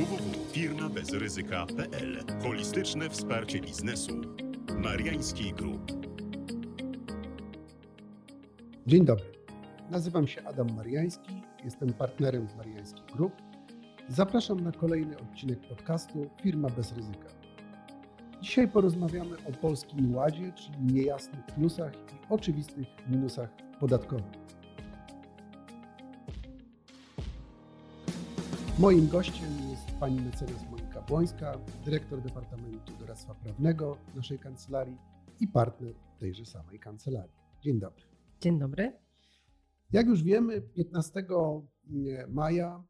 www.firmabezryzyka.pl Holistyczne wsparcie biznesu. Mariański Group. Dzień dobry. Nazywam się Adam Mariański, jestem partnerem w Mariański Group. Zapraszam na kolejny odcinek podcastu Firma bez ryzyka. Dzisiaj porozmawiamy o polskim ładzie, czyli niejasnych plusach i oczywistych minusach podatkowych. Moim gościem jest pani mecenas Monika Błońska, dyrektor Departamentu Doradztwa Prawnego naszej kancelarii i partner tejże samej kancelarii. Dzień dobry. Dzień dobry. Jak już wiemy, 15 maja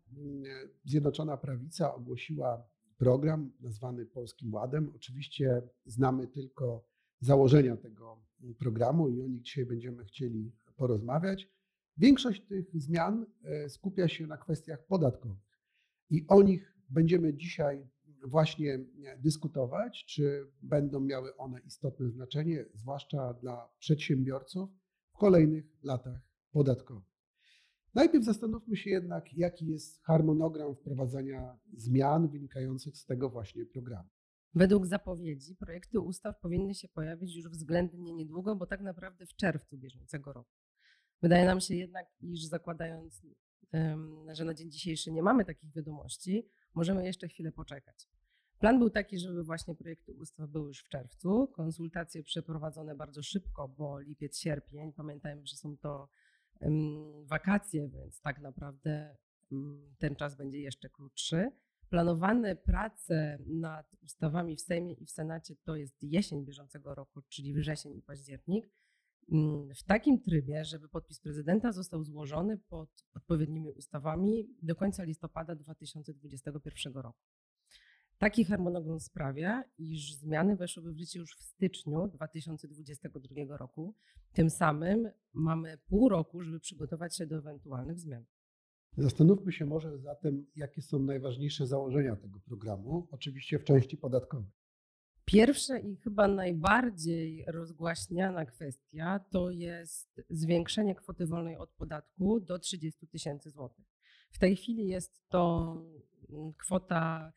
Zjednoczona Prawica ogłosiła program nazwany Polskim Ładem. Oczywiście znamy tylko założenia tego programu i o nich dzisiaj będziemy chcieli porozmawiać. Większość tych zmian e, skupia się na kwestiach podatkowych. I o nich będziemy dzisiaj właśnie dyskutować, czy będą miały one istotne znaczenie, zwłaszcza dla przedsiębiorców w kolejnych latach podatkowych. Najpierw zastanówmy się jednak, jaki jest harmonogram wprowadzania zmian wynikających z tego właśnie programu. Według zapowiedzi projekty ustaw powinny się pojawić już względnie niedługo, bo tak naprawdę w czerwcu bieżącego roku. Wydaje nam się jednak, iż zakładając że na dzień dzisiejszy nie mamy takich wiadomości, możemy jeszcze chwilę poczekać. Plan był taki, żeby właśnie projekty ustaw były już w czerwcu. Konsultacje przeprowadzone bardzo szybko, bo lipiec, sierpień. Pamiętajmy, że są to wakacje, więc tak naprawdę ten czas będzie jeszcze krótszy. Planowane prace nad ustawami w Sejmie i w Senacie to jest jesień bieżącego roku, czyli wrzesień i październik. Mm, w takim trybie, żeby podpis prezydenta został złożony pod odpowiednimi ustawami do końca listopada 2021 roku. Taki harmonogram sprawia, iż zmiany weszłyby w życie już w styczniu 2022 roku. Tym samym mamy pół roku, żeby przygotować się do ewentualnych zmian. Zastanówmy się może zatem, jakie są najważniejsze założenia tego programu, oczywiście w części podatkowej. Pierwsza i chyba najbardziej rozgłaśniana kwestia to jest zwiększenie kwoty wolnej od podatku do 30 tysięcy złotych. W tej chwili jest to mm, kwota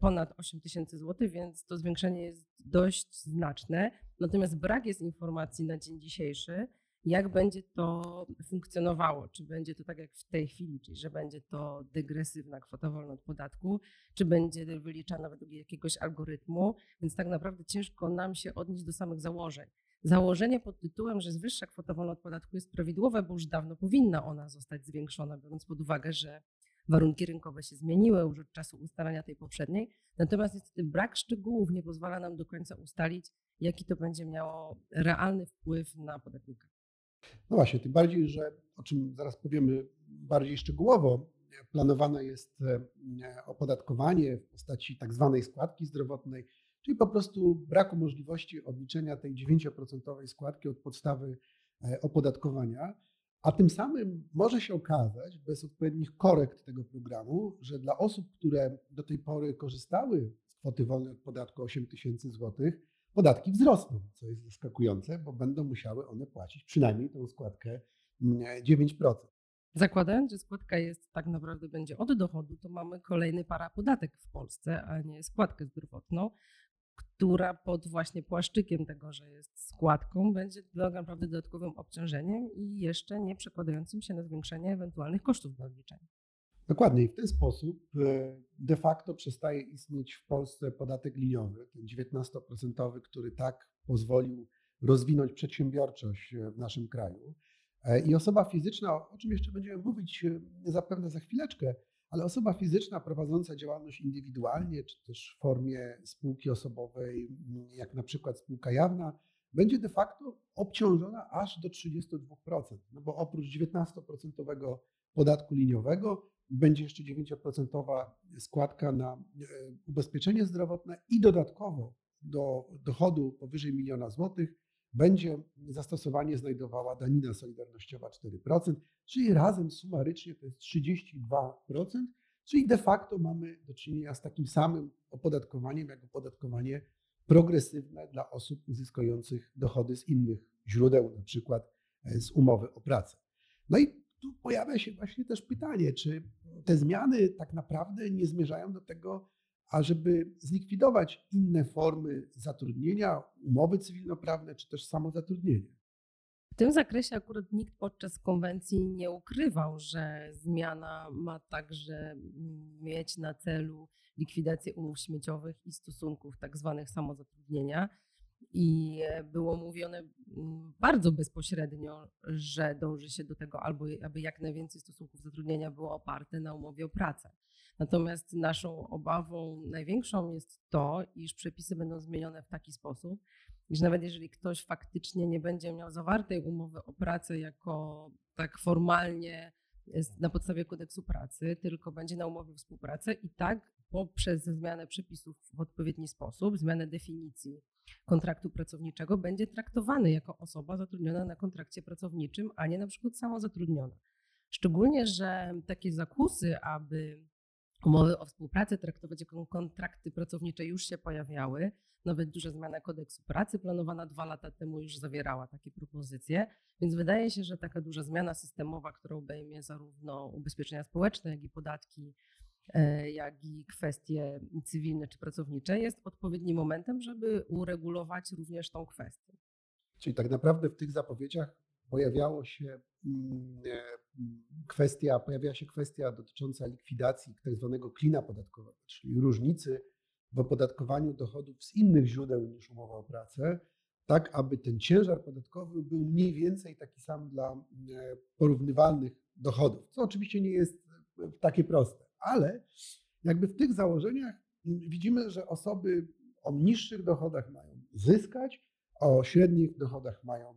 ponad 8 tysięcy złotych, więc to zwiększenie jest dość znaczne. Natomiast brak jest informacji na dzień dzisiejszy, jak będzie to funkcjonowało. Czy będzie to tak jak w tej chwili, czyli że będzie to degresywna kwota wolna od podatku, czy będzie wyliczana według jakiegoś algorytmu, więc tak naprawdę ciężko nam się odnieść do samych założeń. Założenie pod tytułem, że wyższa kwota wolna od podatku jest prawidłowe, bo już dawno powinna ona zostać zwiększona, biorąc pod uwagę, że warunki rynkowe się zmieniły już od czasu ustalania tej poprzedniej. Natomiast niestety brak szczegółów nie pozwala nam do końca ustalić, jaki to będzie miało realny wpływ na podatnika. No właśnie, tym bardziej, że o czym zaraz powiemy bardziej szczegółowo, planowane jest e, opodatkowanie w postaci tak zwanej składki zdrowotnej, czyli po prostu braku możliwości odliczenia tej 9% składki od podstawy e, opodatkowania, a tym samym może się okazać, bez odpowiednich korekt tego programu, że dla osób, które do tej pory korzystały z kwoty wolnej od podatku 8 tysięcy złotych, podatki wzrosną, co jest zaskakujące, bo będą musiały one płacić przynajmniej tą składkę 9%. Mm, Zakładając, że składka jest tak naprawdę będzie od dochodu, to mamy kolejny parapodatek w Polsce, a nie składkę zdrowotną, która pod właśnie płaszczykiem tego, że jest składką, będzie tak naprawdę dodatkowym obciążeniem i jeszcze nie przekładającym się na zwiększenie ewentualnych kosztów do odliczenia. Dokładnie. I w ten sposób e, de facto przestaje istnieć w Polsce podatek liniowy, ten 19%, który tak pozwolił rozwinąć przedsiębiorczość e, w naszym kraju. E, I osoba fizyczna, o czym jeszcze będziemy mówić zapewne za chwileczkę, ale osoba fizyczna prowadząca działalność indywidualnie, czy też w formie spółki osobowej, jak na przykład spółka jawna, będzie de facto obciążona aż do 32%. No bo oprócz 19% podatku liniowego będzie jeszcze 9% składka na e, ubezpieczenie zdrowotne i dodatkowo do dochodu powyżej miliona złotych będzie zastosowanie znajdowała danina solidarnościowa 4%, czyli razem sumarycznie to jest 32%, czyli de facto mamy do czynienia z takim samym opodatkowaniem jak opodatkowanie progresywne dla osób uzyskujących dochody z innych źródeł, na przykład e, z umowy o pracę. No i tu pojawia się właśnie też pytanie, czy te zmiany tak naprawdę nie zmierzają do tego, ażeby zlikwidować inne formy zatrudnienia, umowy cywilnoprawne czy też samozatrudnienie. W tym zakresie akurat nikt podczas konwencji nie ukrywał, że zmiana ma także mieć na celu likwidację umów śmieciowych i stosunków tak zwanych samozatrudnienia. I było mówione mm, bardzo bezpośrednio, że dąży się do tego, albo aby jak najwięcej stosunków zatrudnienia było oparte na umowie o pracę. Natomiast naszą obawą największą jest to, iż przepisy będą zmienione w taki sposób, iż nawet jeżeli ktoś faktycznie nie będzie miał zawartej umowy o pracę jako tak formalnie na podstawie kodeksu pracy, tylko będzie na umowie współpracy i tak poprzez zmianę przepisów w odpowiedni sposób, zmianę definicji kontraktu pracowniczego, będzie traktowany jako osoba zatrudniona na kontrakcie pracowniczym, a nie na przykład samozatrudniona. Szczególnie, że takie zakusy, aby umowy o współpracy traktować jako kontrakty pracownicze już się pojawiały. Nawet duża zmiana kodeksu pracy planowana dwa lata temu już zawierała takie propozycje, więc wydaje się, że taka duża zmiana systemowa, która obejmie zarówno ubezpieczenia społeczne, jak i podatki, jak i kwestie cywilne czy pracownicze, jest odpowiednim momentem, żeby uregulować również tą kwestię. Czyli tak naprawdę w tych zapowiedziach pojawiało się mm, e, kwestia, pojawiała się kwestia dotycząca likwidacji tak zwanego klina podatkowego, czyli różnicy w opodatkowaniu dochodów z innych źródeł niż umowa o pracę, tak aby ten ciężar podatkowy był mniej więcej taki sam dla e, porównywalnych dochodów, co oczywiście nie jest e, takie proste, ale jakby w tych założeniach widzimy, że osoby o niższych dochodach mają zyskać, o średnich dochodach mają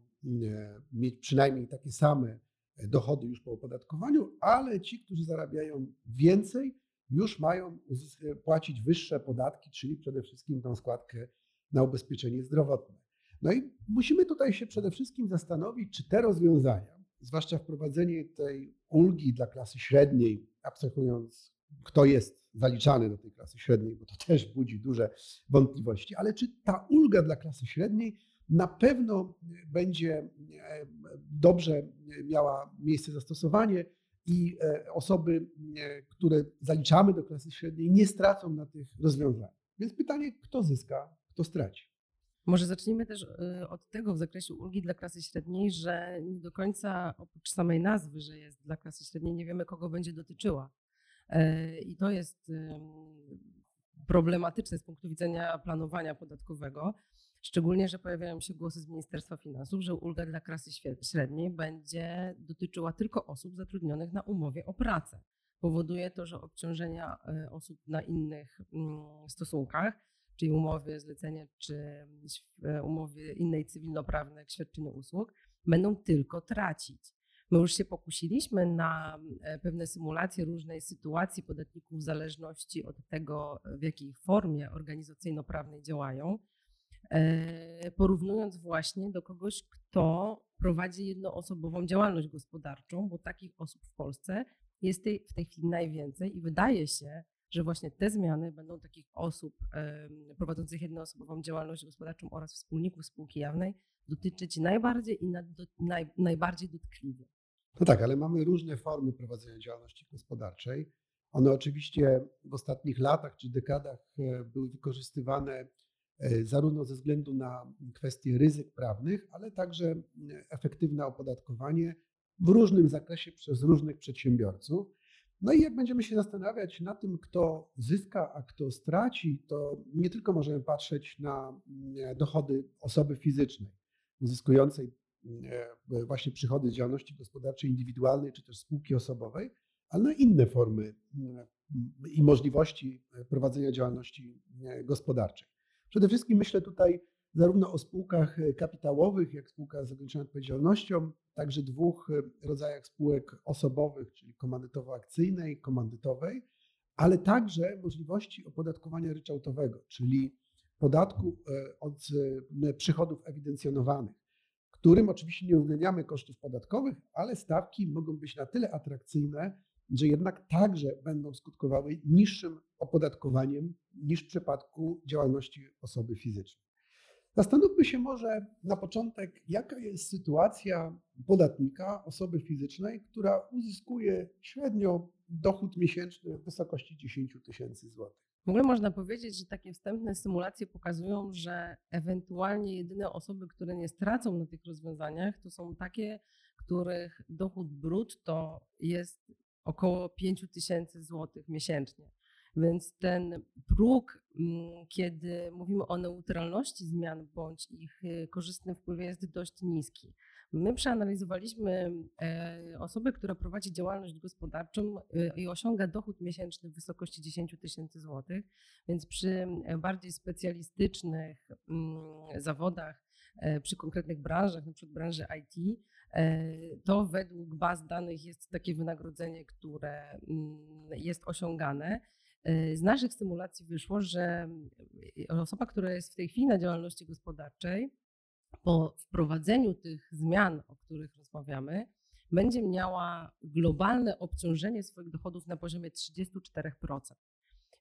mieć przynajmniej takie same dochody już po opodatkowaniu, ale ci, którzy zarabiają więcej, już mają płacić wyższe podatki, czyli przede wszystkim tą składkę na ubezpieczenie zdrowotne. No i musimy tutaj się przede wszystkim zastanowić, czy te rozwiązania, zwłaszcza wprowadzenie tej ulgi dla klasy średniej, abstrahując, kto jest zaliczany do tej klasy średniej, bo to też budzi duże wątpliwości, ale czy ta ulga dla klasy średniej na pewno będzie e, dobrze miała miejsce zastosowanie i e, osoby, e, które zaliczamy do klasy średniej, nie stracą na tych rozwiązaniach. Więc pytanie, kto zyska, kto straci. Może zacznijmy też od tego w zakresie ulgi dla klasy średniej, że nie do końca oprócz samej nazwy, że jest dla klasy średniej, nie wiemy, kogo będzie dotyczyła. I to jest problematyczne z punktu widzenia planowania podatkowego, Szczególnie, że pojawiają się głosy z Ministerstwa Finansów, że ulga dla klasy średniej będzie dotyczyła tylko osób zatrudnionych na umowie o pracę. Powoduje to, że obciążenia e, osób na innych mm, stosunkach, czyli umowy zlecenie czy e, umowy innej cywilnoprawnej, jak świadczenie usług, będą tylko tracić. My już się pokusiliśmy na e, pewne symulacje różnej sytuacji podatników w zależności od tego, w jakiej formie organizacyjno-prawnej działają. E, porównując właśnie do kogoś, kto prowadzi jednoosobową działalność gospodarczą, bo takich osób w Polsce jest w tej chwili najwięcej i wydaje się, że właśnie te zmiany będą takich osób prowadzących jednoosobową działalność gospodarczą oraz wspólników spółki jawnej dotyczyć najbardziej i naj, najbardziej dotkliwie. No tak, ale mamy różne formy prowadzenia działalności gospodarczej. One oczywiście w ostatnich latach czy dekadach e, były wykorzystywane E, zarówno ze względu na kwestie ryzyk prawnych, ale także efektywne opodatkowanie w różnym zakresie przez różnych przedsiębiorców. No i jak będziemy się zastanawiać na tym, kto zyska, a kto straci, to nie tylko możemy patrzeć na dochody osoby fizycznej uzyskującej e, właśnie przychody z działalności gospodarczej indywidualnej czy też spółki osobowej, ale na inne formy i możliwości prowadzenia działalności gospodarczej. Przede wszystkim myślę tutaj zarówno o spółkach e, kapitałowych, jak spółkach z ograniczoną odpowiedzialnością, także dwóch e, rodzajach spółek osobowych, czyli komandytowo-akcyjnej, komandytowej, ale także możliwości opodatkowania ryczałtowego, czyli podatku e, od przychodów ewidencjonowanych, którym oczywiście nie uwzględniamy kosztów podatkowych, ale stawki mogą być na tyle atrakcyjne, że jednak także będą skutkowały niższym opodatkowaniem niż w przypadku działalności osoby fizycznej. Zastanówmy się może na początek, jaka jest sytuacja podatnika, osoby fizycznej, która uzyskuje średnio dochód miesięczny w wysokości 10 tysięcy złotych. W ogóle można powiedzieć, że takie wstępne symulacje pokazują, że ewentualnie jedyne osoby, które nie stracą na tych rozwiązaniach, to są takie, których dochód brutto jest około 5 tysięcy złotych miesięcznie. Więc ten próg, mm, kiedy mówimy o neutralności zmian bądź ich y, korzystnym wpływie, jest dość niski. My przeanalizowaliśmy e, osobę, która prowadzi działalność gospodarczą y, i osiąga dochód miesięczny w wysokości 10 tysięcy złotych, więc przy e, bardziej specjalistycznych mm, zawodach, e, przy konkretnych branżach, np. branży IT, to według baz danych jest takie wynagrodzenie, które mm, jest osiągane. Z naszych symulacji wyszło, że osoba, która jest w tej chwili na działalności gospodarczej, po wprowadzeniu tych zmian, o których rozmawiamy, będzie miała globalne obciążenie swoich dochodów na poziomie 34%.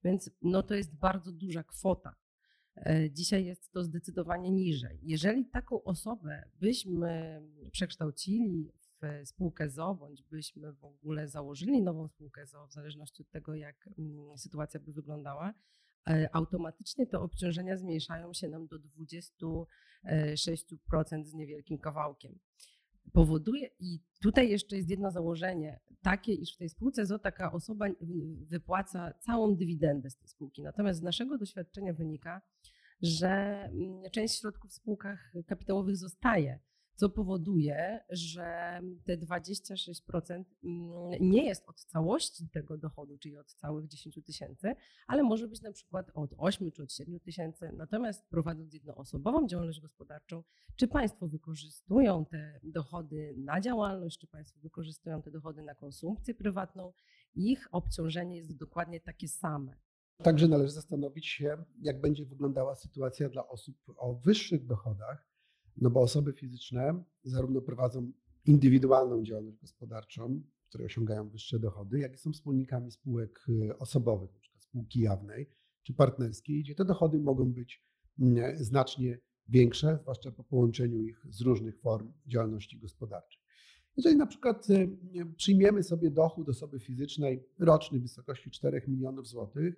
Więc no to jest bardzo duża kwota. E, dzisiaj jest to zdecydowanie niżej. Jeżeli taką osobę byśmy przekształcili w spółkę ZO, bądź byśmy w ogóle założyli nową spółkę ZO, w zależności od tego, jak mm, sytuacja by wyglądała, automatycznie te obciążenia zmniejszają się nam do 26% z niewielkim kawałkiem. Powoduje, i tutaj jeszcze jest jedno założenie, takie, iż w tej spółce ZO taka osoba wypłaca całą dywidendę z tej spółki. Natomiast z naszego doświadczenia wynika, że mm, część środków w spółkach kapitałowych zostaje co powoduje, że te 26% mm, nie jest od całości tego dochodu, czyli od całych 10 tysięcy, ale może być na przykład od 8 czy od 7 tysięcy. Natomiast prowadząc jednoosobową działalność gospodarczą, czy Państwo wykorzystują te dochody na działalność, czy Państwo wykorzystują te dochody na konsumpcję prywatną, ich obciążenie jest dokładnie takie same. Także należy zastanowić się, jak będzie wyglądała sytuacja dla osób o wyższych dochodach, no bo osoby fizyczne zarówno prowadzą indywidualną działalność gospodarczą, w której osiągają wyższe dochody, jak i są wspólnikami spółek y, osobowych, np. spółki jawnej czy partnerskiej, gdzie te dochody mogą być mm, znacznie większe, zwłaszcza po połączeniu ich z różnych form działalności gospodarczej. Jeżeli na przykład y, przyjmiemy sobie dochód osoby fizycznej roczny w wysokości 4 milionów złotych,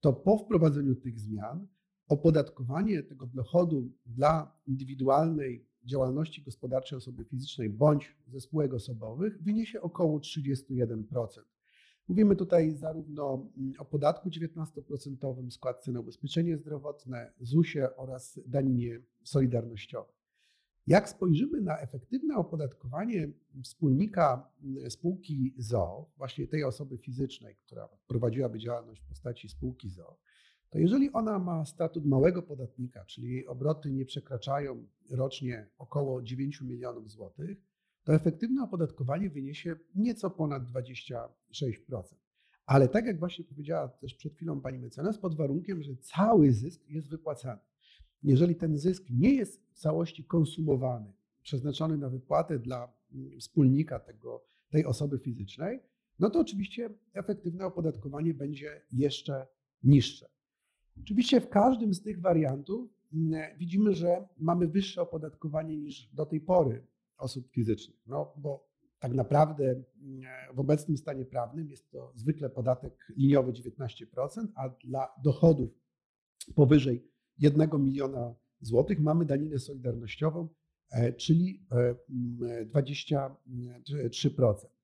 to po wprowadzeniu tych zmian opodatkowanie tego dochodu dla indywidualnej działalności gospodarczej osoby fizycznej bądź ze spółek osobowych wyniesie około 31%. Mówimy tutaj zarówno mm, o podatku 19% składce na ubezpieczenie zdrowotne, ZUS-ie oraz daninie solidarnościowej. Jak spojrzymy na efektywne opodatkowanie wspólnika mm, spółki ZO, właśnie tej osoby fizycznej, która prowadziłaby działalność w postaci spółki ZO, to jeżeli ona ma statut małego podatnika, czyli jej obroty nie przekraczają rocznie około 9 milionów złotych, to efektywne opodatkowanie wyniesie nieco ponad 26%. Ale tak jak właśnie powiedziała też przed chwilą pani mecenas, pod warunkiem, że cały zysk jest wypłacany. Jeżeli ten zysk nie jest w całości konsumowany, przeznaczony na wypłatę dla mm, wspólnika tego, tej osoby fizycznej, no to oczywiście efektywne opodatkowanie będzie jeszcze niższe. Oczywiście w każdym z tych wariantów mm, widzimy, że mamy wyższe opodatkowanie niż do tej pory osób fizycznych. No bo tak naprawdę mm, w obecnym stanie prawnym jest to zwykle podatek liniowy 19%, a dla dochodów powyżej 1 miliona złotych mamy daninę solidarnościową, e, czyli 23%. E,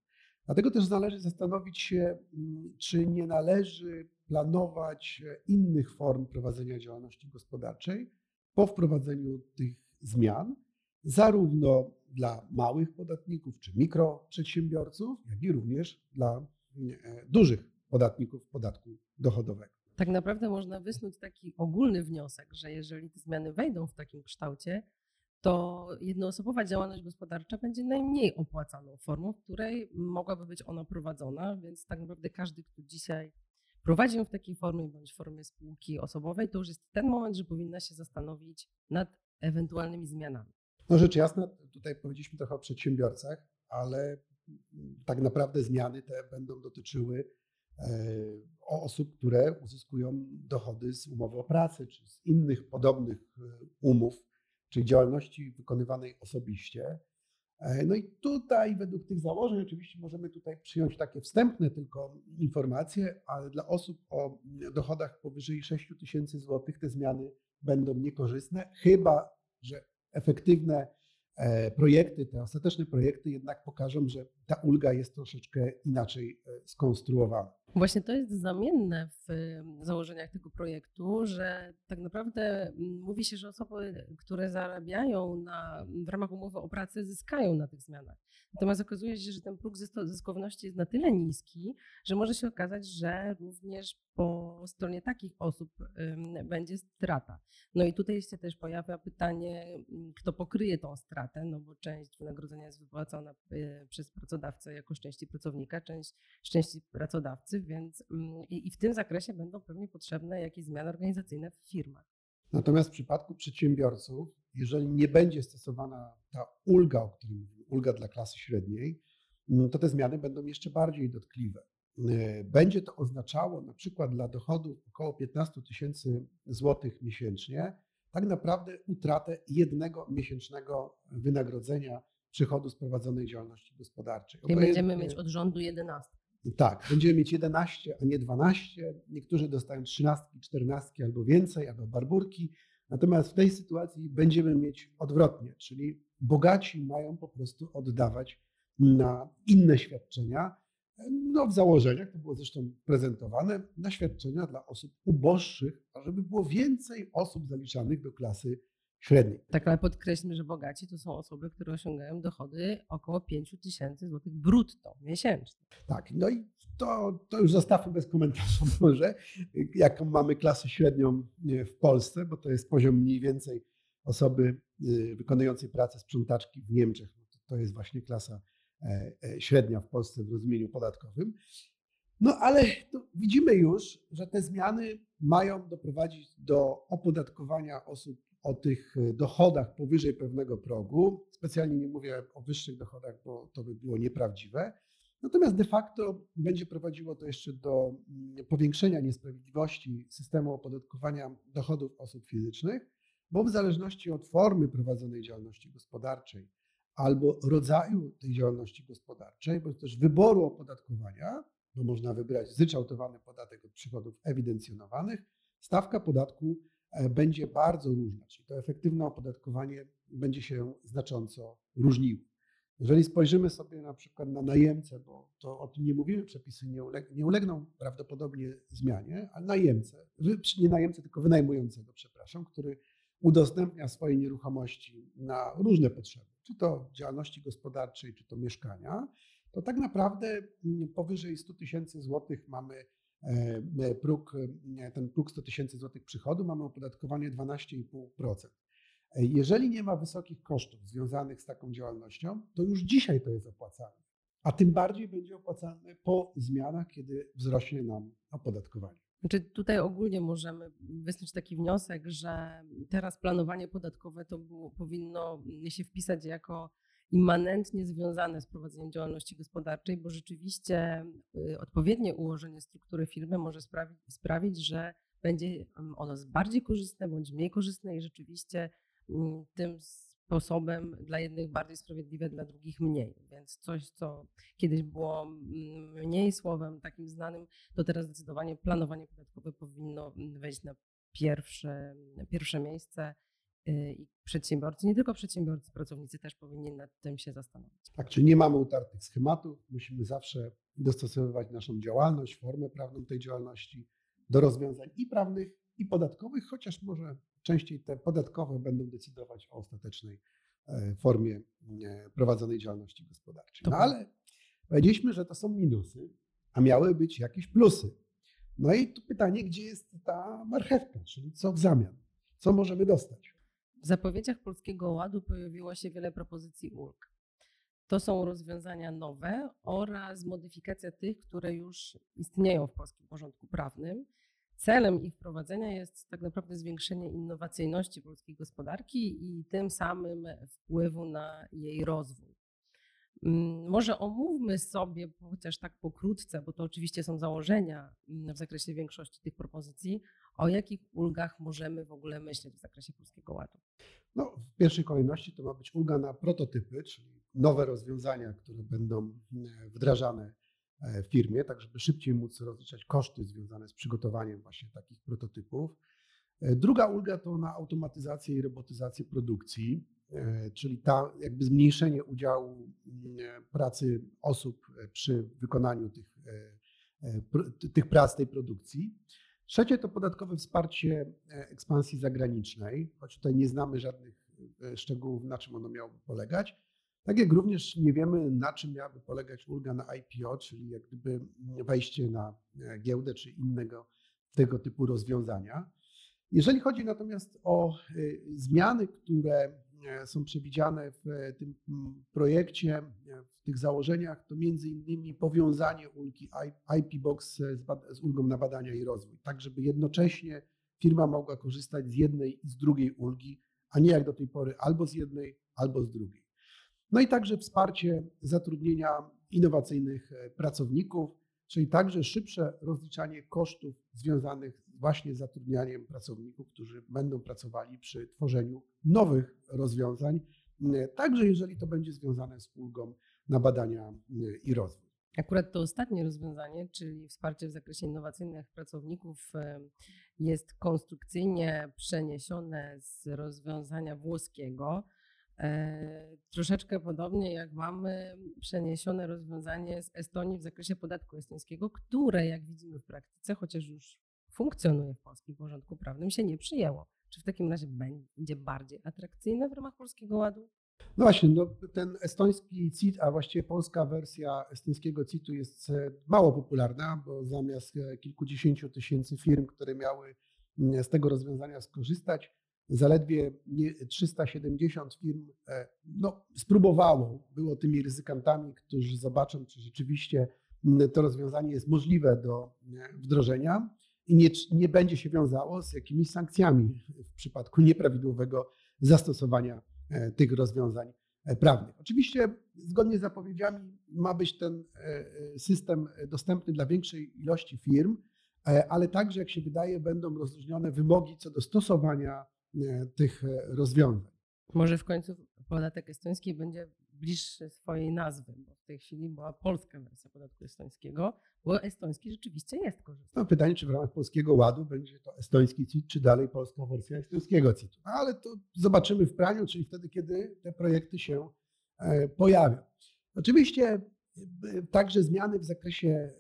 Dlatego też należy zastanowić się, mm, czy nie należy planować e, innych form prowadzenia działalności gospodarczej po wprowadzeniu tych zmian, zarówno dla małych podatników czy mikroprzedsiębiorców, jak i również dla e, dużych podatników podatku dochodowego. Tak naprawdę można wysnuć taki ogólny wniosek, że jeżeli te zmiany wejdą w takim kształcie, to jednoosobowa działalność gospodarcza będzie najmniej opłacaną formą, w której mogłaby być ona prowadzona, więc tak naprawdę każdy, kto dzisiaj prowadzi ją w takiej formie bądź formie spółki osobowej, to już jest ten moment, że powinna się zastanowić nad ewentualnymi zmianami. No rzecz jasna, tutaj powiedzieliśmy trochę o przedsiębiorcach, ale tak naprawdę zmiany te będą dotyczyły e, osób, które uzyskują dochody z umowy o pracę czy z innych podobnych e, umów, czyli działalności wykonywanej osobiście. E, no i tutaj według tych założeń oczywiście możemy tutaj przyjąć takie wstępne tylko informacje, ale dla osób o dochodach powyżej 6 tysięcy złotych te zmiany będą niekorzystne, chyba że efektywne e, projekty, te ostateczne projekty jednak pokażą, że ta ulga jest troszeczkę inaczej e, skonstruowana. Właśnie to jest zamienne w założeniach tego projektu, że tak naprawdę mm, mówi się, że osoby, które zarabiają na, w ramach umowy o pracę, zyskają na tych zmianach. Natomiast okazuje się, że ten próg zyskowności jest na tyle niski, że może się okazać, że również po stronie takich osób będzie strata. No i tutaj się też pojawia pytanie, kto pokryje tą stratę, no bo część wynagrodzenia jest wypłacona y, przez pracodawcę jako szczęście pracownika, część szczęście pracodawcy, więc i, i w tym zakresie będą pewnie potrzebne jakieś zmiany organizacyjne w firmach. Natomiast w przypadku przedsiębiorców, jeżeli nie będzie stosowana ta ulga, o której mówimy, ulga dla klasy średniej, to te zmiany będą jeszcze bardziej dotkliwe. E, będzie to oznaczało na przykład dla dochodów około 15 tysięcy złotych miesięcznie, tak naprawdę utratę jednego miesięcznego wynagrodzenia przychodu z prowadzonej działalności gospodarczej. I będziemy mieć od rządu 11. Tak, będziemy mieć 11, a nie 12. Niektórzy dostają 13, 14 albo więcej, albo barburki. Natomiast w tej sytuacji będziemy mieć odwrotnie, czyli bogaci mają po prostu oddawać na inne świadczenia, no w założeniach, to było zresztą prezentowane, na świadczenia dla osób uboższych, żeby było więcej osób zaliczanych do klasy średniej. Tak, ale podkreślmy, że bogaci to są osoby, które osiągają dochody około 5 tysięcy złotych brutto miesięcznie. Tak, no i to, to już zostawmy bez komentarza może, jaką mamy klasę średnią w Polsce, bo to jest poziom mniej więcej osoby y, wykonującej pracę sprzątaczki w Niemczech. To jest właśnie klasa E, e, średnia w Polsce w rozumieniu podatkowym. No ale widzimy już, że te zmiany mają doprowadzić do opodatkowania osób o tych e, dochodach powyżej pewnego progu. Specjalnie nie mówię o wyższych dochodach, bo to by było nieprawdziwe. Natomiast de facto będzie prowadziło to jeszcze do mm, powiększenia niesprawiedliwości systemu opodatkowania dochodów osób fizycznych, bo w zależności od formy prowadzonej działalności gospodarczej, albo rodzaju tej działalności gospodarczej, bądź też wyboru opodatkowania, bo można wybrać zryczałtowany podatek od przychodów ewidencjonowanych, stawka podatku e, będzie bardzo różna, czyli to efektywne opodatkowanie będzie się znacząco różniło. Jeżeli spojrzymy sobie na przykład na najemcę, bo to o tym nie mówimy, przepisy nie, uleg nie ulegną prawdopodobnie zmianie, ale najemcę, nie najemcę, tylko wynajmującego, przepraszam, który udostępnia swoje nieruchomości na różne potrzeby, czy to działalności gospodarczej, czy to mieszkania, to tak naprawdę mm, powyżej 100 tysięcy złotych mamy e, e, próg, e, ten próg 100 tysięcy złotych przychodu, mamy opodatkowanie 12,5%. Jeżeli nie ma wysokich kosztów związanych z taką działalnością, to już dzisiaj to jest opłacalne, a tym bardziej będzie opłacalne po zmianach, kiedy wzrośnie nam opodatkowanie. Znaczy tutaj ogólnie możemy wysnuć taki wniosek, że teraz planowanie podatkowe to było, powinno się wpisać jako immanentnie związane z prowadzeniem działalności gospodarczej, bo rzeczywiście y, odpowiednie ułożenie struktury firmy może sprawić, sprawić że będzie ono bardziej korzystne bądź mniej korzystne i rzeczywiście mm, tym sposobem dla jednych bardziej sprawiedliwe, dla drugich mniej. Więc coś, co kiedyś było mm, mniej słowem takim znanym, to teraz zdecydowanie planowanie podatkowe powinno wejść na pierwsze, pierwsze miejsce y, i przedsiębiorcy, nie tylko przedsiębiorcy, pracownicy też powinni nad tym się zastanowić. Tak, czyli nie mamy utartych schematów, musimy zawsze dostosowywać naszą działalność, formę prawną tej działalności do rozwiązań i prawnych, i podatkowych, chociaż może częściej te podatkowe będą decydować o ostatecznej e, formie e, prowadzonej działalności gospodarczej. No ale powiedzieliśmy, że to są minusy, a miały być jakieś plusy. No i tu pytanie, gdzie jest ta marchewka, czyli co w zamian? Co możemy dostać? W zapowiedziach Polskiego Ładu pojawiło się wiele propozycji ulg. To są rozwiązania nowe oraz modyfikacja tych, które już istnieją w polskim porządku prawnym. Celem ich wprowadzenia jest tak naprawdę zwiększenie innowacyjności polskiej gospodarki i tym samym wpływu na jej rozwój. Mm, może omówmy sobie, chociaż tak pokrótce, bo to oczywiście są założenia mm, w zakresie większości tych propozycji, o jakich ulgach możemy w ogóle myśleć w zakresie Polskiego Ładu. No, w pierwszej kolejności to ma być ulga na prototypy, czyli nowe rozwiązania, które będą wdrażane w firmie, tak żeby szybciej móc rozliczać koszty związane z przygotowaniem właśnie takich prototypów. Druga ulga to na automatyzację i robotyzację produkcji, czyli ta jakby zmniejszenie udziału pracy osób przy wykonaniu tych, tych prac, tej produkcji. Trzecie to podatkowe wsparcie e, ekspansji zagranicznej, choć tutaj nie znamy żadnych e, szczegółów, na czym ono miałoby polegać. Tak jak również nie wiemy, na czym miałaby polegać ulga na IPO, czyli jak gdyby wejście na e, giełdę czy innego tego typu rozwiązania. Jeżeli chodzi natomiast o zmiany, które są przewidziane w tym projekcie, w tych założeniach, to między innymi powiązanie ulgi IP Box z, ulgą na badania i rozwój, tak żeby jednocześnie firma mogła korzystać z jednej i z drugiej ulgi, a nie jak do tej pory albo z jednej, albo z drugiej. No i także wsparcie zatrudnienia innowacyjnych e, pracowników, czyli także szybsze rozliczanie kosztów związanych właśnie z zatrudnianiem pracowników, którzy będą pracowali przy tworzeniu nowych rozwiązań, także jeżeli to będzie związane z ulgą na badania i rozwój. Akurat to ostatnie rozwiązanie, czyli wsparcie w zakresie innowacyjnych pracowników, jest konstrukcyjnie przeniesione z rozwiązania włoskiego. E, troszeczkę podobnie jak mamy przeniesione rozwiązanie z Estonii w zakresie podatku estońskiego, które, jak widzimy w praktyce, chociaż już funkcjonuje w polskim porządku prawnym, się nie przyjęło. Czy w takim razie będzie bardziej atrakcyjne w ramach Polskiego Ładu? No właśnie, no ten estoński CIT, a właściwie polska wersja estońskiego CIT-u jest e, mało popularna, bo zamiast e, kilkudziesięciu tysięcy firm, które miały z tego rozwiązania skorzystać, zaledwie 370 firm e, no, spróbowało, było tymi ryzykantami, którzy zobaczą, czy rzeczywiście to rozwiązanie jest możliwe do wdrożenia i nie, nie będzie się wiązało z jakimiś sankcjami w przypadku nieprawidłowego zastosowania e, tych rozwiązań e, prawnych. Oczywiście zgodnie z zapowiedziami ma być ten e, system dostępny dla większej ilości firm, ale także, jak się wydaje, będą rozróżnione wymogi co do stosowania tych rozwiązań. Może w końcu podatek estoński będzie bliższy swojej nazwy, bo w tej chwili była polska wersja podatku estońskiego, bo estoński rzeczywiście jest korzystny. No pytanie, czy w ramach Polskiego Ładu będzie to estoński CIT, czy dalej polska wersja estońskiego CIT-u. No, ale to zobaczymy w praniu, czyli wtedy, kiedy te projekty się e, pojawią. Oczywiście e, Także zmiany w zakresie e,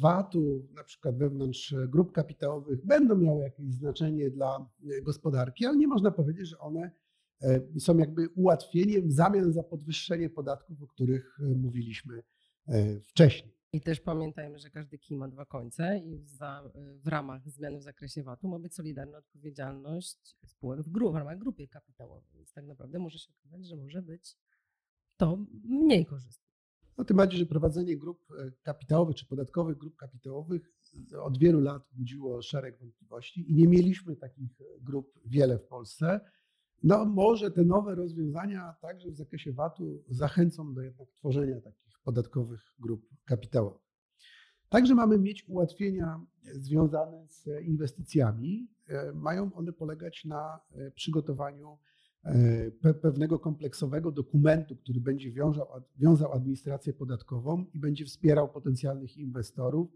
VAT-u, na przykład wewnątrz grup kapitałowych, będą miały jakieś znaczenie dla gospodarki, ale nie można powiedzieć, że one E, są jakby ułatwieniem w zamian za podwyższenie podatków, o których mówiliśmy wcześniej. I też pamiętajmy, że każdy kij ma dwa końce i za, w ramach zmian w zakresie VAT-u ma być solidarna odpowiedzialność spółek w, gru, w ramach grupy kapitałowej. Więc tak naprawdę może się okazać, że może być to mniej korzystne. No tym bardziej, że prowadzenie grup kapitałowych czy podatkowych grup kapitałowych od wielu lat budziło szereg wątpliwości i nie mieliśmy takich grup wiele w Polsce. No może te nowe rozwiązania także w zakresie VAT-u zachęcą do jednak tworzenia takich podatkowych grup kapitałowych. Także mamy mieć ułatwienia związane z inwestycjami. E, mają one polegać na e, przygotowaniu e, pewnego kompleksowego dokumentu, który będzie wiązał, wiązał administrację podatkową i będzie wspierał potencjalnych inwestorów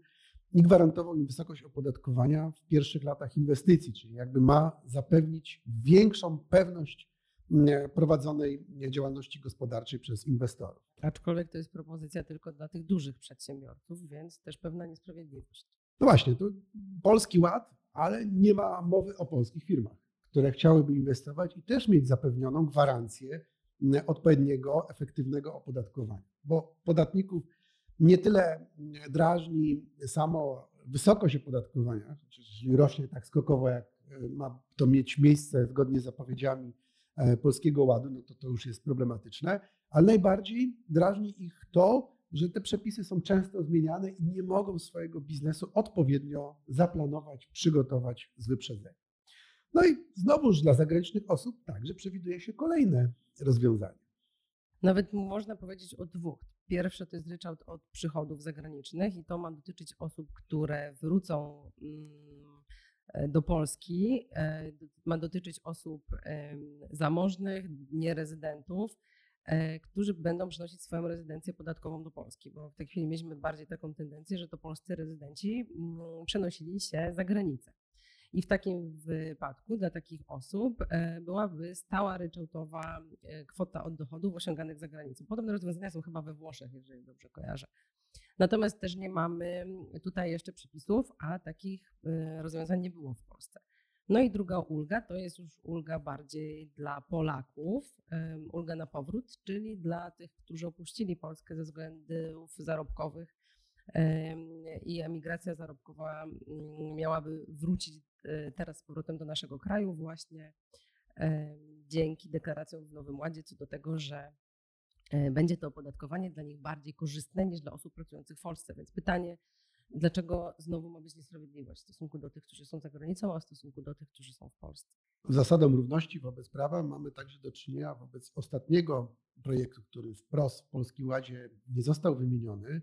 i gwarantował im wysokość opodatkowania w pierwszych latach inwestycji, czyli jakby ma zapewnić większą pewność mm, prowadzonej działalności gospodarczej przez inwestorów. Aczkolwiek to jest propozycja tylko dla tych dużych przedsiębiorców, więc też pewna niesprawiedliwość. No właśnie, to polski ład, ale nie ma mowy o polskich firmach, które chciałyby inwestować i też mieć zapewnioną gwarancję odpowiedniego, efektywnego opodatkowania, bo podatników nie tyle drażni samo wysokość opodatkowania, czyli rośnie tak skokowo, jak e, ma to mieć miejsce zgodnie z zapowiedziami e, Polskiego Ładu, no to to już jest problematyczne, ale najbardziej drażni ich to, że te przepisy są często zmieniane i nie mogą swojego biznesu odpowiednio zaplanować, przygotować z wyprzedzeniem. No i znowuż dla zagranicznych osób także przewiduje się kolejne rozwiązania. Nawet można powiedzieć o dwóch. Pierwsze to jest ryczałt od przychodów zagranicznych i to ma dotyczyć osób, które wrócą mm, do Polski. E, ma dotyczyć osób zamożnych, nierezydentów. e, którzy będą przynosić swoją rezydencję podatkową do Polski, bo w tej chwili mieliśmy bardziej taką tendencję, że to polscy rezydenci mm, przenosili się za granicę. I w takim wypadku dla takich osób e, byłaby stała ryczałtowa e, kwota od dochodów osiąganych za granicą. Podobne rozwiązania są chyba we Włoszech, jeżeli dobrze kojarzę. Natomiast też nie mamy tutaj jeszcze przepisów, a takich e, rozwiązań nie było w Polsce. No i druga ulga to jest już ulga bardziej dla Polaków, ulga na powrót, czyli dla tych, którzy opuścili Polskę ze względów zarobkowych i emigracja zarobkowa mm, miałaby wrócić e, teraz z powrotem do naszego kraju właśnie dzięki deklaracjom w Nowym Ładzie co do tego, że e, będzie to opodatkowanie dla nich bardziej korzystne niż dla osób pracujących w Polsce. Więc pytanie, dlaczego znowu ma być niesprawiedliwość w stosunku do tych, którzy są za granicą, a w stosunku do tych, którzy są w Polsce? Zasadą równości wobec prawa mamy także do czynienia wobec ostatniego projektu, który wprost w Polskim Ładzie nie został wymieniony,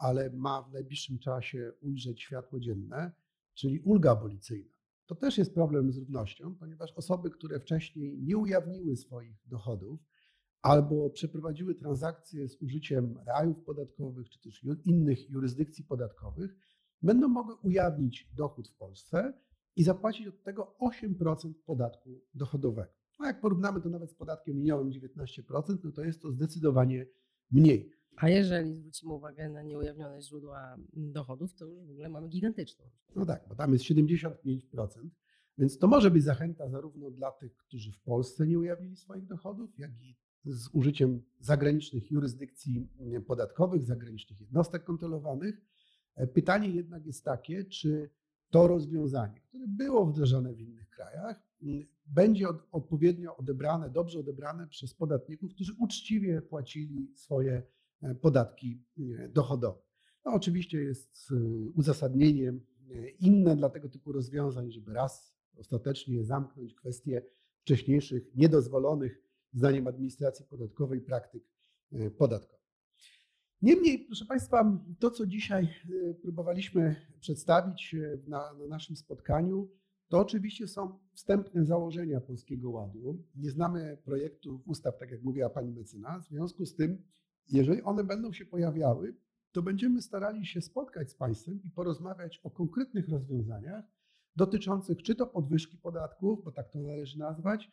ale ma w najbliższym czasie ujrzeć światło dzienne, czyli ulga abolicyjna. To też jest problem z równością, ponieważ osoby, które wcześniej nie ujawniły swoich dochodów albo przeprowadziły transakcje z użyciem rajów podatkowych czy też innych jurysdykcji podatkowych, będą mogły ujawnić dochód w Polsce i zapłacić od tego 8% podatku dochodowego. A jak porównamy to nawet z podatkiem liniowym 19%, no to jest to zdecydowanie mniej. A jeżeli zwrócimy uwagę na nieujawnione źródła dochodów, to już w ogóle mamy gigantyczną. No tak, bo tam jest 75%, więc to może być zachęta zarówno dla tych, którzy w Polsce nie ujawnili swoich dochodów, jak i z użyciem zagranicznych jurysdykcji podatkowych, zagranicznych jednostek kontrolowanych. E, pytanie jednak jest takie, czy to rozwiązanie, które było wdrożone w innych krajach, będzie odpowiednio odebrane, dobrze odebrane przez podatników, którzy uczciwie płacili swoje podatki e, dochodowe. No, oczywiście jest e, uzasadnienie inne dla tego typu rozwiązań, żeby raz ostatecznie zamknąć kwestie wcześniejszych niedozwolonych, zdaniem administracji podatkowej, praktyk podatkowych. Niemniej, proszę Państwa, to co dzisiaj próbowaliśmy przedstawić na, na naszym spotkaniu, to oczywiście są wstępne założenia Polskiego Ładu. Nie znamy projektów ustaw, tak jak mówiła Pani mecenas, w związku z tym jeżeli one będą się pojawiały, to będziemy starali się spotkać z Państwem i porozmawiać o konkretnych rozwiązaniach dotyczących czy to podwyżki podatków, bo tak to należy nazwać,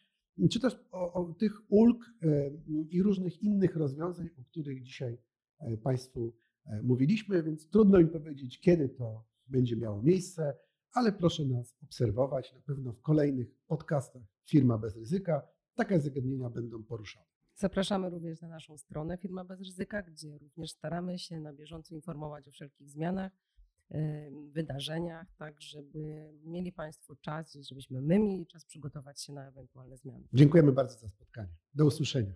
czy też o, o tych ulg e, i różnych innych rozwiązań, o których dzisiaj e, Państwu e, mówiliśmy, więc trudno mi powiedzieć, kiedy to będzie miało miejsce, ale proszę nas obserwować. Na pewno w kolejnych podcastach Firma bez ryzyka takie zagadnienia będą poruszane. Zapraszamy również na naszą stronę Firma Bez Ryzyka, gdzie również staramy się na bieżąco informować o wszelkich zmianach, wydarzeniach, tak żeby mieli Państwo czas i żebyśmy my mieli czas przygotować się na ewentualne zmiany. Dziękujemy bardzo za spotkanie. Do usłyszenia.